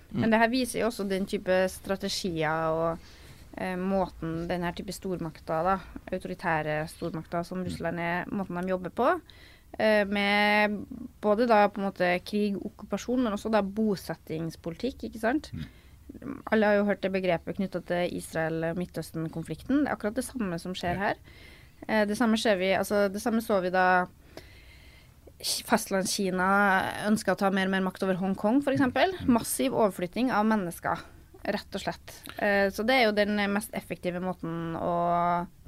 Mm. Men det her viser jo også den type strategier og måten denne type stormakter, da, autoritære stormakter som Russland er, måten de jobber på. Eh, med både da på en måte krig, okkupasjon, men også da bosettingspolitikk, ikke sant. Mm. Alle har jo hørt det begrepet knytta til Israel-Midtøsten-konflikten. Det er akkurat det samme som skjer her. Eh, det samme, vi, altså, det samme så vi da Fastlandskina ønska å ta mer og mer makt over Hongkong, f.eks. Mm. Massiv overflytting av mennesker rett og slett. Eh, så det er jo den mest effektive måten å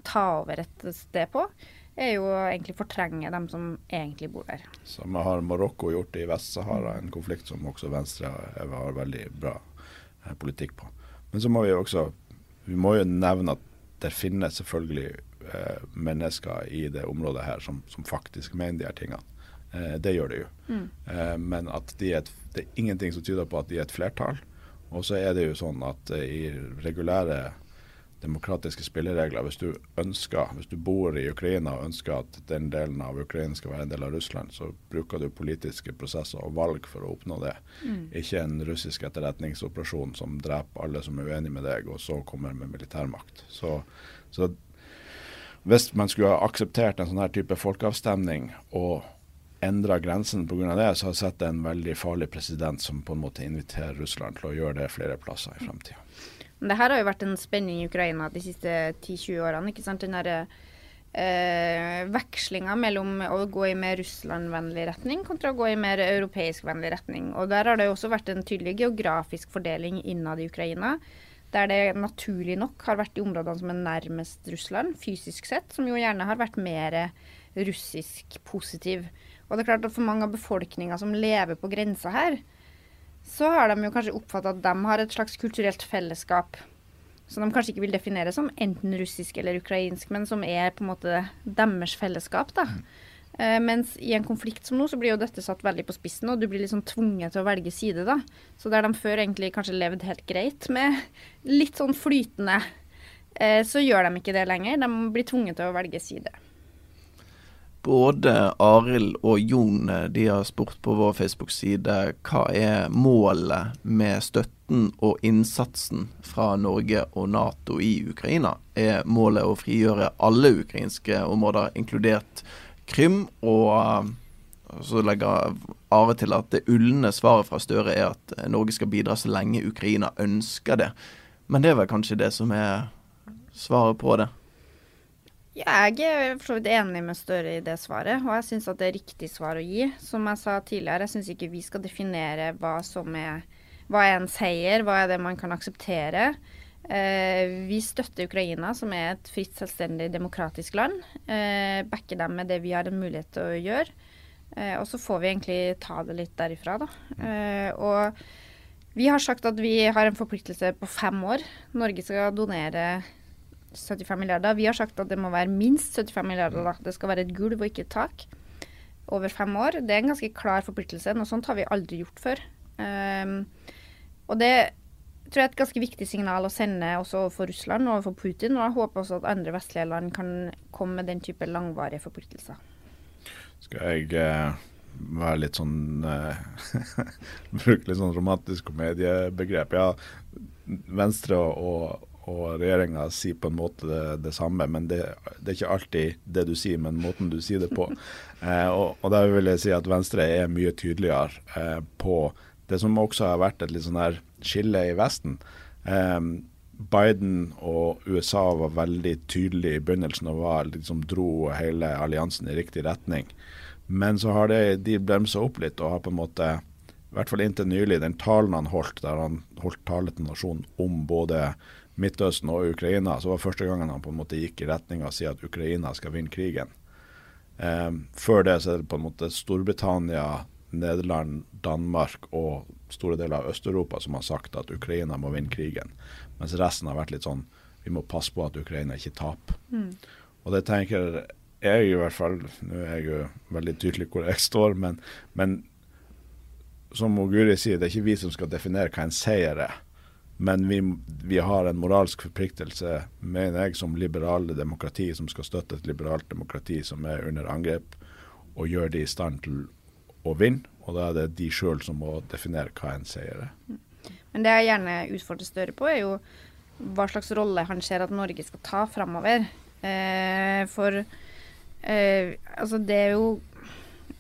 ta over et sted på. Er jo egentlig fortrenge dem som egentlig bor der. Samme har Marokko gjort i Vest-Sahara, en konflikt som også Venstre har veldig bra eh, politikk på. Men så må vi jo også vi må jo nevne at det finnes selvfølgelig eh, mennesker i det området her som, som faktisk mener de her tingene. Eh, det gjør det jo. Mm. Eh, men at de er et, det er ingenting som tyder på at de er et flertall. Og så er det jo sånn at eh, i regulære demokratiske spilleregler, hvis du ønsker, hvis du bor i Ukraina og ønsker at den delen av Ukraina skal være en del av Russland, så bruker du politiske prosesser og valg for å oppnå det. Mm. Ikke en russisk etterretningsoperasjon som dreper alle som er uenige med deg, og så kommer med militærmakt. Så, så hvis man skulle ha akseptert en sånn her type folkeavstemning og endra grensen pga. det, så har jeg sett en veldig farlig president som på en måte inviterer Russland til å gjøre det flere plasser i fremtida. Det her har jo vært en spenning i Ukraina de siste 10-20 årene. ikke sant? Den der, eh, vekslinga mellom å gå i mer Russland-vennlig retning kontra å gå i mer europeisk-vennlig retning. Og Der har det jo også vært en tydelig geografisk fordeling innad i Ukraina. Der det naturlig nok har vært de områdene som er nærmest Russland, fysisk sett, som jo gjerne har vært mer russisk positiv. Og det er klart at for mange av befolkninga som lever på grensa her, så har de jo kanskje oppfatta at de har et slags kulturelt fellesskap som de kanskje ikke vil definere som enten russisk eller ukrainsk, men som er på en måte deres fellesskap. da. Mm. Uh, mens i en konflikt som nå, så blir jo dette satt veldig på spissen, og du blir liksom tvunget til å velge side, da. Så der de før egentlig kanskje levde helt greit med litt sånn flytende, uh, så gjør de ikke det lenger. De blir tvunget til å velge side. Både Arild og Jon eh, de har spurt på vår Facebook-side hva er målet med støtten og innsatsen fra Norge og Nato i Ukraina. Er målet å frigjøre alle ukrainske områder, inkludert Krym? Og eh, så legger Are til at det ulne svaret fra Støre er at Norge skal bidra så lenge Ukraina ønsker det. Men det er vel kanskje det som er svaret på det? Ja, jeg er enig med Støre i det svaret, og jeg syns det er riktig svar å gi. Som jeg sa tidligere, jeg syns ikke vi skal definere hva som er hva er en seier, hva er det man kan akseptere. Eh, vi støtter Ukraina, som er et fritt, selvstendig, demokratisk land. Eh, backer dem med det vi har en mulighet til å gjøre. Eh, og så får vi egentlig ta det litt derifra, da. Eh, og Vi har sagt at vi har en forpliktelse på fem år. Norge skal donere 75 milliarder. Vi har sagt at det må være minst 75 milliarder. Da. Det skal være et gulv og ikke et tak. Over fem år. Det er en ganske klar forpliktelse. Noe sånt har vi aldri gjort før. Um, og det tror jeg er et ganske viktig signal å sende også overfor Russland og overfor Putin. Og jeg håper også at andre vestlige land kan komme med den type langvarige forpliktelser. Skal jeg uh, være litt sånn uh, Bruke litt sånn romantisk komediebegrep. Ja, Venstre og, og regjeringa sier på en måte det, det samme, men det, det, er ikke alltid det du sier, men måten du sier det på. Eh, og, og der vil jeg si at Venstre er mye tydeligere eh, på det som også har vært et litt sånn her skille i Vesten. Eh, Biden og USA var veldig tydelige i begynnelsen og var, liksom, dro hele alliansen i riktig retning. Men så har det, de bremsa opp litt og har på en måte, i hvert fall inntil nylig, den talen han holdt, der han holdt tale til nasjonen om både Midtøsten og Ukraina, så var det første gangen han på en måte gikk i retning av å si at Ukraina skal vinne krigen. Eh, før det så er det på en måte Storbritannia, Nederland, Danmark og store deler av Øst-Europa som har sagt at Ukraina må vinne krigen. Mens resten har vært litt sånn vi må passe på at Ukraina ikke taper. Mm. Og det tenker jeg i hvert fall Nå er jeg jo veldig tydelig hvor jeg står, men, men som Guri sier, det er ikke vi som skal definere hva en seier er. Men vi, vi, har en moralsk forpliktelse, mener jeg, som liberale demokrati, som skal støtte et liberalt demokrati som er under angrep, og gjøre de i stand til å vinne. Og da er det de sjøl som må definere hva en seier er. Men det jeg gjerne utfordrer Støre på, er jo hva slags rolle han ser at Norge skal ta framover. Eh, for eh, altså det er jo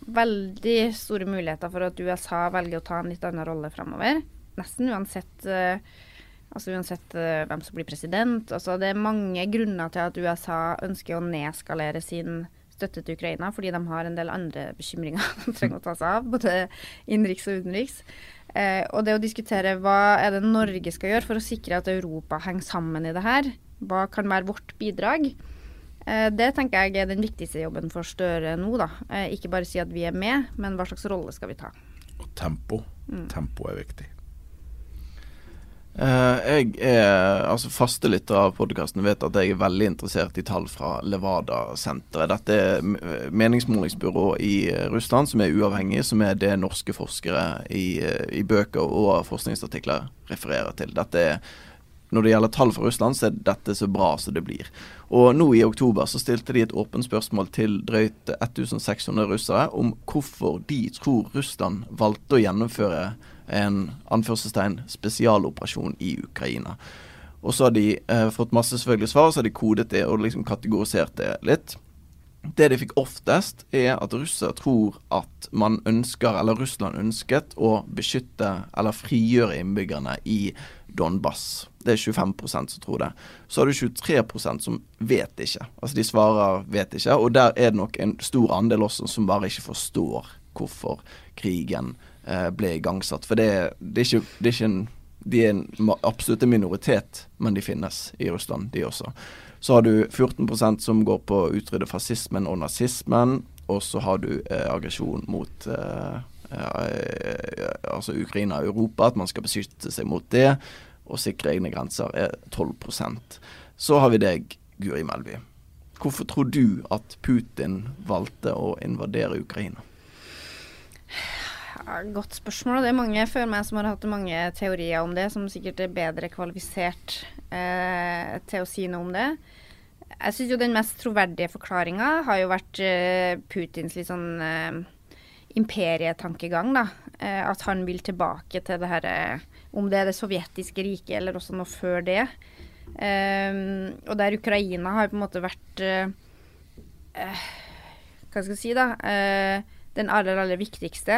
veldig store muligheter for at USA velger å ta en litt annen rolle framover. Nesten uansett eh, Altså Uansett uh, hvem som blir president. Altså, det er mange grunner til at USA ønsker å nedskalere sin støtte til Ukraina, fordi de har en del andre bekymringer de trenger å ta seg av, både innenriks og utenriks. Eh, og det å diskutere hva er det Norge skal gjøre for å sikre at Europa henger sammen i det her, hva kan være vårt bidrag, eh, det tenker jeg er den viktigste jobben for Støre nå. da. ikke bare si at vi er med, men hva slags rolle skal vi ta. Og tempo. Mm. Tempo er viktig. Uh, jeg er altså faste lytter av podkasten vet at jeg er veldig interessert i tall fra Levada-senteret. Dette er meningsmålingsbyrå i eh, Russland som er uavhengig, som er det norske forskere i, eh, i bøker og forskningsartikler refererer til. Dette er når det gjelder tall fra Russland, så er dette så bra som det blir. Og nå i oktober så stilte de et åpent spørsmål til drøyt 1600 russere om hvorfor de tror Russland valgte å gjennomføre en anførselstegn spesialoperasjon i Ukraina. Og så har de eh, fått masse selvfølgelig svar, så har de kodet det og liksom kategorisert det litt. Det de fikk oftest, er at russere tror at man ønsker, eller Russland ønsket, å beskytte eller frigjøre innbyggerne i Donbass. Det er 25% som tror det. Så har du 23% som vet ikke. Altså de svarer 'vet ikke', og der er det nok en stor andel også som bare ikke forstår hvorfor krigen Eh, ble igangsatt. For det, det, er ikke, det er ikke en De er en absolutt minoritet, men de finnes i Russland, de også. Så har du 14% som går på å utrydde fascismen og nazismen. Og så har du eh, aggresjon mot eh, eh, altså Ukraina og Europa, at man skal beskytte seg mot det. Og sikre egne grenser er 12% Så har vi deg, Guri Melby. Hvorfor tror du at Putin valgte å invadere Ukraina? Godt spørsmål. Det er mange før meg som har hatt mange teorier om det, som sikkert er bedre kvalifisert eh, til å si noe om det. Jeg syns jo den mest troverdige forklaringa har jo vært eh, Putins litt sånn eh, imperietankegang, da. Eh, at han vil tilbake til det herre eh, Om det er det sovjetiske riket eller også noe før det. Eh, og der Ukraina har på en måte vært Hva skal jeg si, da? den aller, aller viktigste.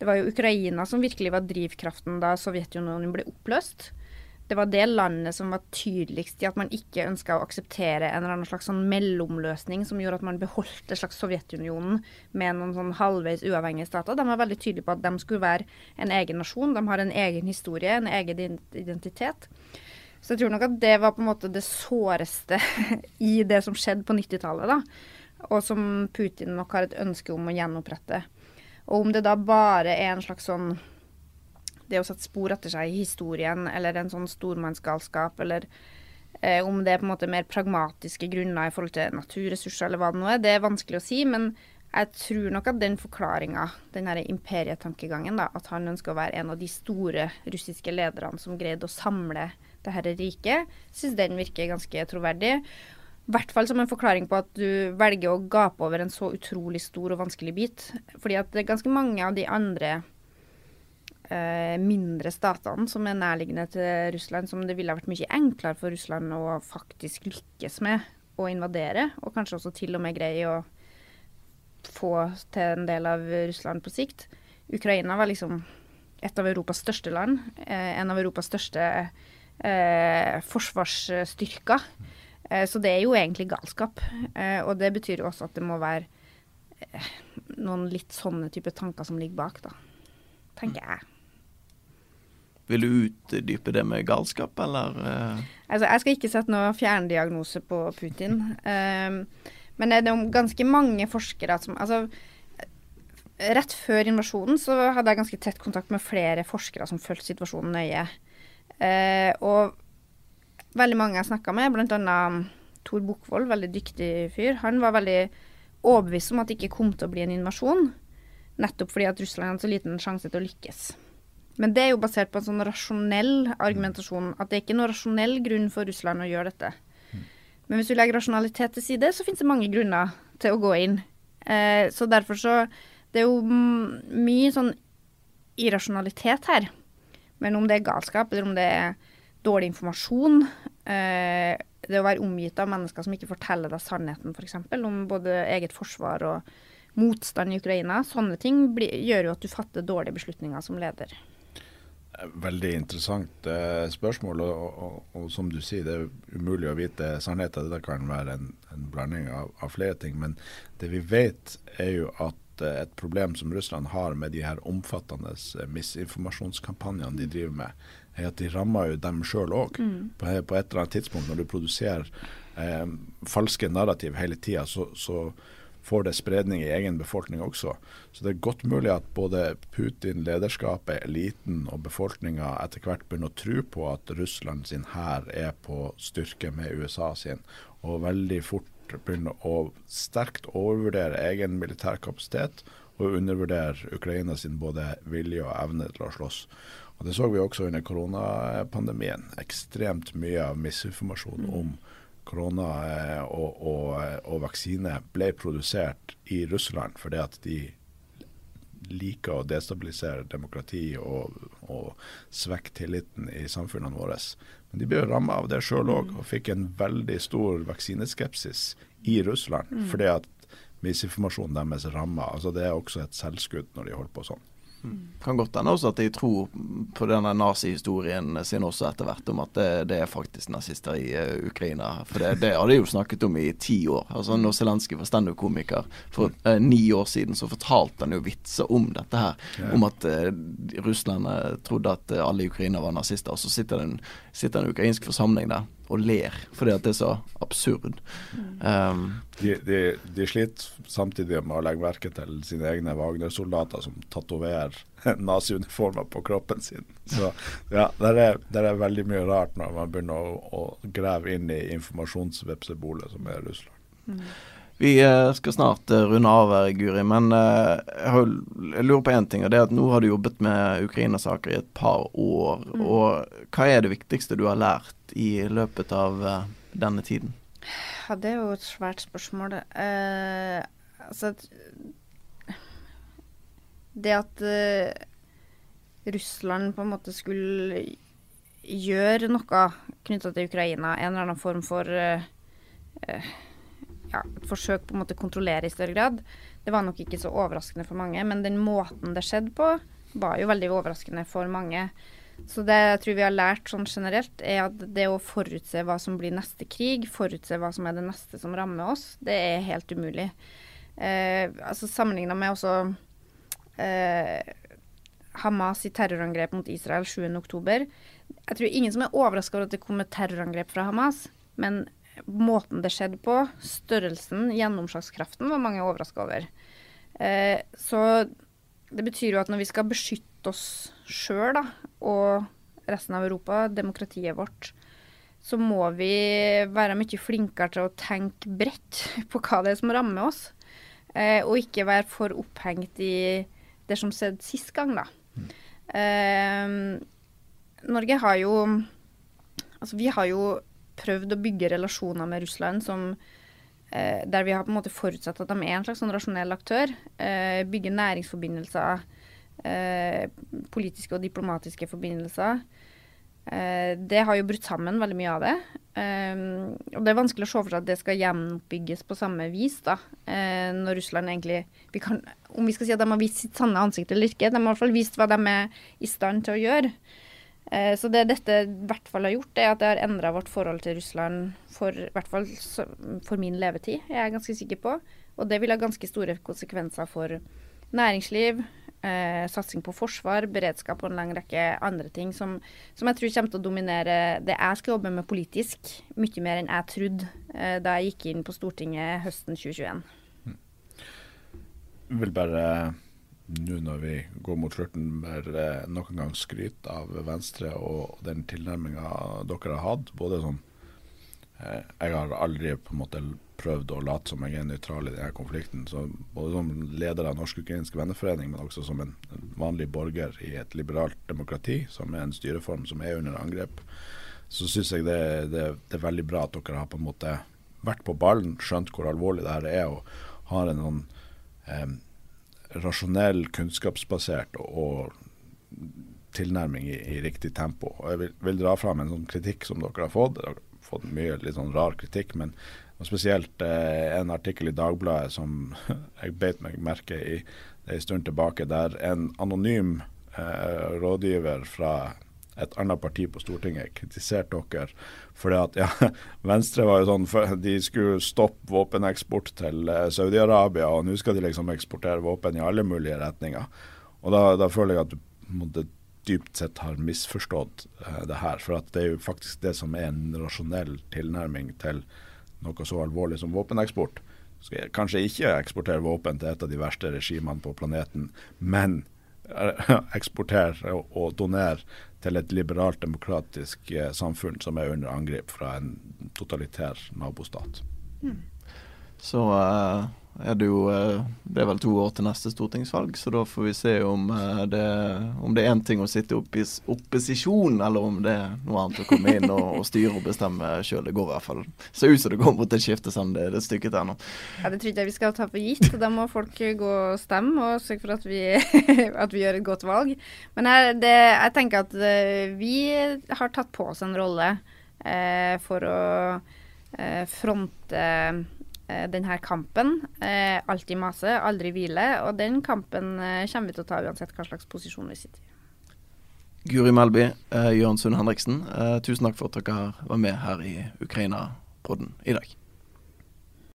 Det var jo Ukraina som virkelig var drivkraften da Sovjetunionen ble oppløst. Det var det landet som var tydeligst i at man ikke ønska å akseptere en eller annen slags sånn mellomløsning som gjorde at man beholdt en slags Sovjetunionen med noen sånn halvveis uavhengige stater. De var veldig tydelige på at de skulle være en egen nasjon. De har en egen historie, en egen identitet. Så jeg tror nok at det var på en måte det såreste i det som skjedde på 90-tallet, da. Og som Putin nok har et ønske om å gjenopprette. Og om det da bare er en slags sånn det å sette spor etter seg i historien, eller en sånn stormannsgalskap, eller eh, om det er på en måte mer pragmatiske grunner i forhold til naturressurser, eller hva det nå er, det er vanskelig å si. Men jeg tror nok at den forklaringa, den her imperietankegangen, da, at han ønsker å være en av de store russiske lederne som greide å samle det dette riket, syns den virker ganske troverdig. I hvert fall som en forklaring på at du velger å gape over en så utrolig stor og vanskelig bit. Fordi at det er ganske mange av de andre eh, mindre statene som er nærliggende til Russland, som det ville ha vært mye enklere for Russland å faktisk lykkes med å invadere, og kanskje også til og med greie å få til en del av Russland på sikt. Ukraina var liksom et av Europas største land. Eh, en av Europas største eh, forsvarsstyrker. Eh, så det er jo egentlig galskap. Eh, og det betyr jo også at det må være eh, noen litt sånne type tanker som ligger bak, da. Tenker jeg. Vil du utdype det med galskap, eller? Altså, jeg skal ikke sette noe fjerndiagnose på Putin. Men det er ganske mange forskere som Altså, rett før invasjonen så hadde jeg ganske tett kontakt med flere forskere som fulgte situasjonen nøye. Og veldig mange jeg snakka med, bl.a. Tor Bukkvold, veldig dyktig fyr, han var veldig overbevist om at det ikke kom til å bli en invasjon. Nettopp fordi at Russland hadde så liten sjanse til å lykkes. Men det er jo basert på en sånn rasjonell argumentasjon. At det er ikke noen rasjonell grunn for Russland å gjøre dette. Men hvis du legger rasjonalitet til side, så finnes det mange grunner til å gå inn. Eh, så derfor så Det er jo mye sånn irrasjonalitet her. Men om det er galskap, eller om det er dårlig informasjon. Eh, det å være omgitt av mennesker som ikke forteller deg sannheten, f.eks. om både eget forsvar og motstand i Ukraina. Sånne ting gjør jo at du fatter dårlige beslutninger som leder. Veldig interessant eh, spørsmål. Og, og, og, som du sier, det er umulig å vite sannheten. Det kan være en, en blanding av, av, flere ting. Men det vi vet, er jo at eh, et problem som Russland har med de her omfattende eh, misinformasjonskampanjene de driver med, er at de rammer jo dem sjøl òg. Mm. På, på, et eller annet tidspunkt når du produserer eh, falske narrativ hele tida, så, så, får det spredning i egen befolkning også. Så det er godt mulig at både Putin, lederskapet, eliten og befolkninga etter hvert begynner å tro på at Russland sin hær er på styrke med USA sin, og veldig fort begynner å sterkt overvurdere egen militær kapasitet og undervurdere Ukraina sin både vilje og evne til å slåss. Og Det så vi også under koronapandemien. Ekstremt mye av misinformasjon mm. om korona eh, og, og, og, vaksine ble produsert i Russland fordi at de liker å destabilisere demokrati og, og svekke tilliten i samfunnene våre. Men de ble ramma av det sjøl òg, og fikk en veldig stor vaksineskepsis i Russland. Mm. fordi at misinformasjonen deres ramma. Altså det er også et selvskudd når de holder på sånn. Kan godt hende også at jeg tror på denne nazihistorien sin også etter hvert, om at det, det er faktisk nazister i uh, Ukraina. For det, det, hadde jeg jo snakket om i ti år. Altså Når Zelenskyj var standup-komiker for uh, ni år siden, så fortalte han jo vitser om dette her. Ja. Om at uh, Russland trodde at alle i Ukraina var nazister. Og så sitter det en, sitter en ukrainsk forsamling der og ler fordi at det er så absurd. Um, de, de, de, sliter samtidig med å legge merke til sine egne Wagner-soldater som tatoverer naziuniformer på kroppen sin. Så ja, det er, der er, veldig mye rart når man begynner å, å grave inn i informasjonsvepsebolet som er Russland. Mm. Vi eh, skal snart eh, runde av, her, Guri, men eh, jeg lurer på én ting. og det er at Nå har du jobbet med Ukraina-saker i et par år. Mm. og Hva er det viktigste du har lært i løpet av denne tiden? Ja, det er jo et svært spørsmål. Eh, altså Det at eh, Russland på en måte skulle gjøre noe knytta til Ukraina, en eller annen form for ja, et forsøk på en måte kontrollere i større grad, det var nok ikke så overraskende for mange. Men den måten det skjedde på, var jo veldig overraskende for mange. Så det jeg tror vi har lært sånn generelt, er at det å forutse hva som blir neste krig, forutse hva som er det neste som rammer oss, det er helt umulig. Eh, altså Sammenligna med også eh, Hamas i terrorangrep mot Israel 7.10. Jeg tror ingen som er overraska over at det kom et terrorangrep fra Hamas, men måten det skjedde på, størrelsen, gjennomslagskraften, var mange overraska over. Eh, så det betyr jo at når vi skal beskytte oss sjøl og resten av Europa, demokratiet vårt, så må vi være mye flinkere til å tenke bredt på hva det er som rammer oss. Eh, og ikke være for opphengt i det som skjedde sist gang, da. Mm. Eh, Norge har jo Altså, vi har jo prøvd å bygge relasjoner med Russland som eh, der vi har på en måte forutsatt at de er en slags sånn rasjonell aktør. Eh, bygge næringsforbindelser, eh, politiske og diplomatiske forbindelser. Det har jo brutt sammen veldig mye av det. Og det er vanskelig å se for seg at det skal gjenoppbygges på samme vis, da. Når Russland egentlig vi kan, Om vi skal si at de har vist sitt sanne ansikt eller ikke, de har i hvert fall vist hva de er i stand til å gjøre. Uh, så det dette i hvert fall har gjort, er at det har endra vårt forhold til Russland for i hvert fall for min levetid, jeg er ganske sikker på. Og det vil ha ganske store konsekvenser for næringsliv, eh, satsing på forsvar, beredskap og en lang rekke andre ting som, som, jeg tror kommer til å dominere det jeg skal jobbe med politisk, mye mer enn jeg trodde eh, da jeg gikk inn på Stortinget høsten 2021. Jeg vil bare nå når vi går mot slutten, bare nok en gang skryte av Venstre og den tilnærminga dere har hatt. Både sånn eh, Jeg har aldri på en måte prøvd å late som jeg er nøytral i denne konflikten. Så både som leder av Norsk-ukrainsk venneforening, men også som en, vanlig borger i et liberalt demokrati, som er en styreform som er under angrep, så syns jeg det, det, det, er veldig bra at dere har på en måte vært på ballen, skjønt hvor alvorlig det her er, og har en sånn eh, rasjonell, kunnskapsbasert og, og tilnærming i, i, riktig tempo. Og Jeg vil, vil dra fram en sånn kritikk som dere har fått. Dere har fått mye litt sånn rar kritikk, men spesielt eh, en artikkel i Dagbladet som jeg beit meg merke i en stund tilbake, der en anonym eh, rådgiver fra et annet parti på Stortinget kritiserte dere fordi at ja, Venstre var jo sånn De skulle stoppe våpeneksport til eh, Saudi-Arabia, og nå skal de liksom eksportere våpen i alle mulige retninger. Og da, da føler jeg at du måtte dypt sett har misforstått eh, det her. For at det er jo faktisk det som er en rasjonell tilnærming til noe så alvorlig som våpeneksport. Skal kanskje ikke eksportere våpen til et av de verste regimene på planeten, men eksportere og donere til et liberalt, demokratisk eh, samfunn som er under angrep fra en totalitær nabostat. Mm. Så uh, er det jo eh, Det er vel to år til neste stortingsvalg, så da får vi se om eh, det, om det er én ting å sitte i opposisjon, eller om det er noe annet å komme inn og, og styre og bestemme sjøl. Det går i hvert fall ser ut som det går mot et skifte, selv det er et stykke til ennå. Ja, det tror jeg vi skal ta for gitt. Da må folk gå og stemme og sørge for at vi, at vi gjør et godt valg. Men jeg, det, jeg tenker at eh, vi har tatt på oss en rolle eh, for å eh, fronte denne kampen. Eh, alltid mase, aldri hvile. Og den kampen eh, kommer vi til å ta uansett hva slags posisjon vi sitter i. Guri Melby, eh, Jørn Sund Henriksen, eh, tusen takk for at dere var med her i Ukraina-podden i dag.